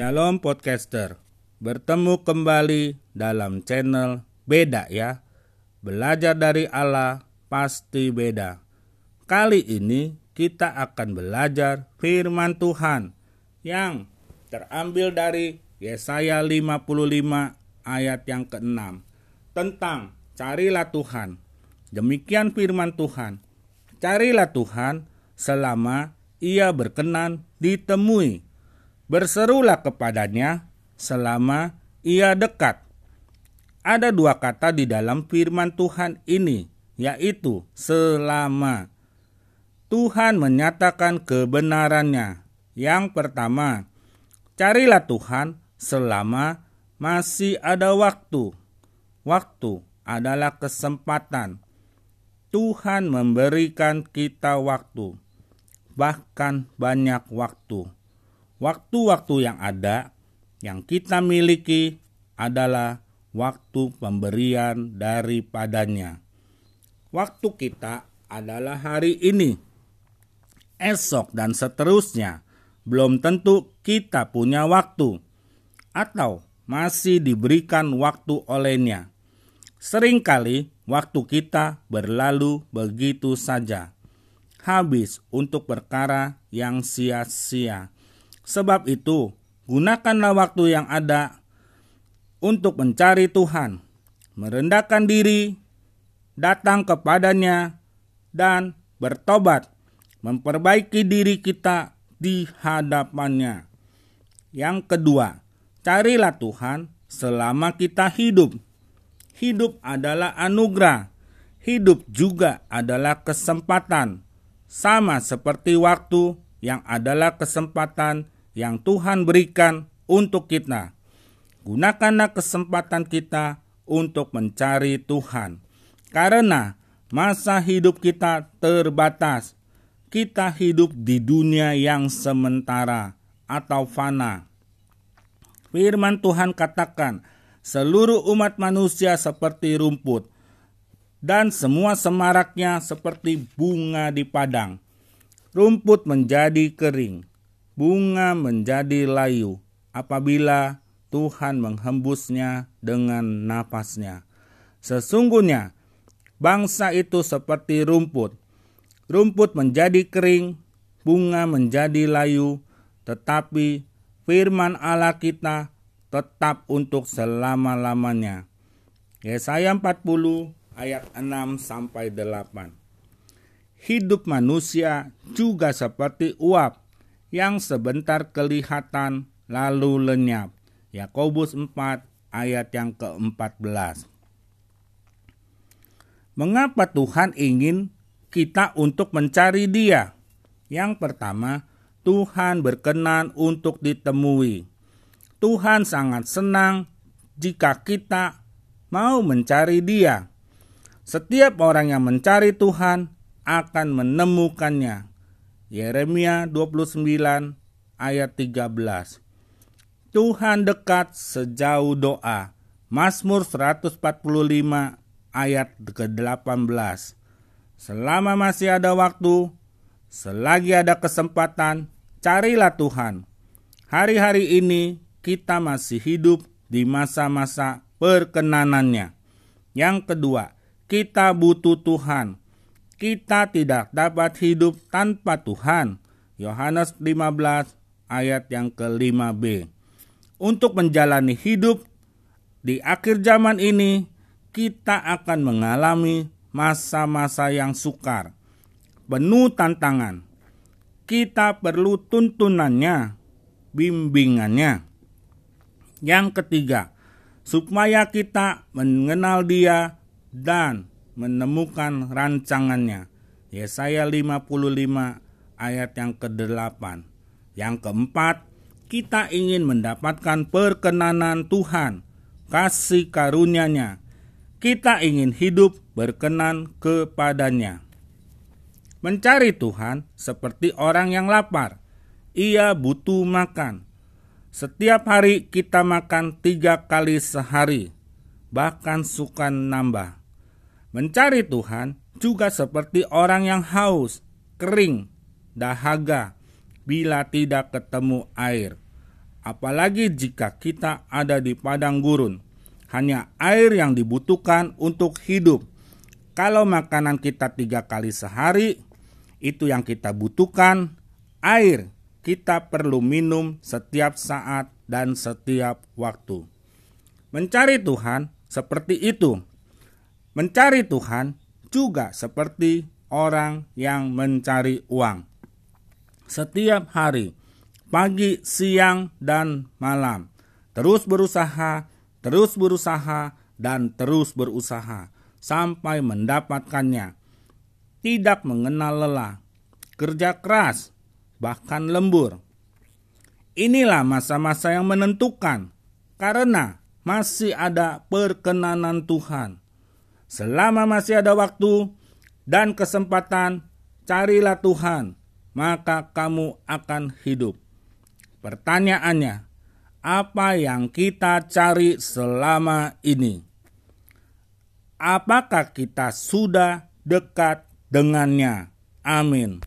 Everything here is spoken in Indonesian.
Shalom podcaster, bertemu kembali dalam channel Beda ya. Belajar dari Allah pasti beda. Kali ini kita akan belajar firman Tuhan yang terambil dari Yesaya 55 ayat yang ke-6 tentang carilah Tuhan. Demikian firman Tuhan. Carilah Tuhan selama ia berkenan ditemui. Berserulah kepadanya selama ia dekat. Ada dua kata di dalam firman Tuhan ini, yaitu selama. Tuhan menyatakan kebenarannya. Yang pertama, carilah Tuhan selama masih ada waktu. Waktu adalah kesempatan. Tuhan memberikan kita waktu, bahkan banyak waktu. Waktu-waktu yang ada, yang kita miliki adalah waktu pemberian daripadanya. Waktu kita adalah hari ini, esok, dan seterusnya. Belum tentu kita punya waktu, atau masih diberikan waktu olehnya. Seringkali waktu kita berlalu begitu saja, habis untuk perkara yang sia-sia. Sebab itu, gunakanlah waktu yang ada untuk mencari Tuhan, merendahkan diri, datang kepadanya, dan bertobat, memperbaiki diri kita di hadapannya. Yang kedua, carilah Tuhan selama kita hidup. Hidup adalah anugerah, hidup juga adalah kesempatan, sama seperti waktu yang adalah kesempatan yang Tuhan berikan untuk kita. Gunakanlah kesempatan kita untuk mencari Tuhan, karena masa hidup kita terbatas. Kita hidup di dunia yang sementara atau fana. Firman Tuhan katakan, seluruh umat manusia seperti rumput, dan semua semaraknya seperti bunga di padang. Rumput menjadi kering, bunga menjadi layu apabila Tuhan menghembusnya dengan napasnya. Sesungguhnya bangsa itu seperti rumput. Rumput menjadi kering, bunga menjadi layu, tetapi firman Allah kita tetap untuk selama-lamanya. Yesaya 40 ayat 6 sampai 8. Hidup manusia juga seperti uap yang sebentar kelihatan lalu lenyap. Yakobus 4 ayat yang ke-14. Mengapa Tuhan ingin kita untuk mencari Dia? Yang pertama, Tuhan berkenan untuk ditemui. Tuhan sangat senang jika kita mau mencari Dia. Setiap orang yang mencari Tuhan akan menemukannya. Yeremia 29 ayat 13. Tuhan dekat sejauh doa. Mazmur 145 ayat ke-18. Selama masih ada waktu, selagi ada kesempatan, carilah Tuhan. Hari-hari ini kita masih hidup di masa-masa perkenanannya. Yang kedua, kita butuh Tuhan. Kita tidak dapat hidup tanpa Tuhan. Yohanes 15 ayat yang ke-5b untuk menjalani hidup di akhir zaman ini, kita akan mengalami masa-masa yang sukar, penuh tantangan. Kita perlu tuntunannya, bimbingannya. Yang ketiga, supaya kita mengenal Dia dan menemukan rancangannya. Yesaya 55 ayat yang ke-8. Yang keempat, kita ingin mendapatkan perkenanan Tuhan, kasih karunia-Nya. Kita ingin hidup berkenan kepadanya. Mencari Tuhan seperti orang yang lapar. Ia butuh makan. Setiap hari kita makan tiga kali sehari, bahkan suka nambah. Mencari Tuhan juga seperti orang yang haus, kering, dahaga, bila tidak ketemu air. apalagi jika kita ada di padang gurun. Hanya air yang dibutuhkan untuk hidup. Kalau makanan kita tiga kali sehari, itu yang kita butuhkan. Air kita perlu minum setiap saat dan setiap waktu. Mencari Tuhan seperti itu. Mencari Tuhan juga seperti orang yang mencari uang. Setiap hari, pagi, siang, dan malam, terus berusaha, terus berusaha, dan terus berusaha sampai mendapatkannya. Tidak mengenal lelah, kerja keras, bahkan lembur. Inilah masa-masa yang menentukan, karena masih ada perkenanan Tuhan. Selama masih ada waktu dan kesempatan, carilah Tuhan, maka kamu akan hidup. Pertanyaannya, apa yang kita cari selama ini? Apakah kita sudah dekat dengannya? Amin.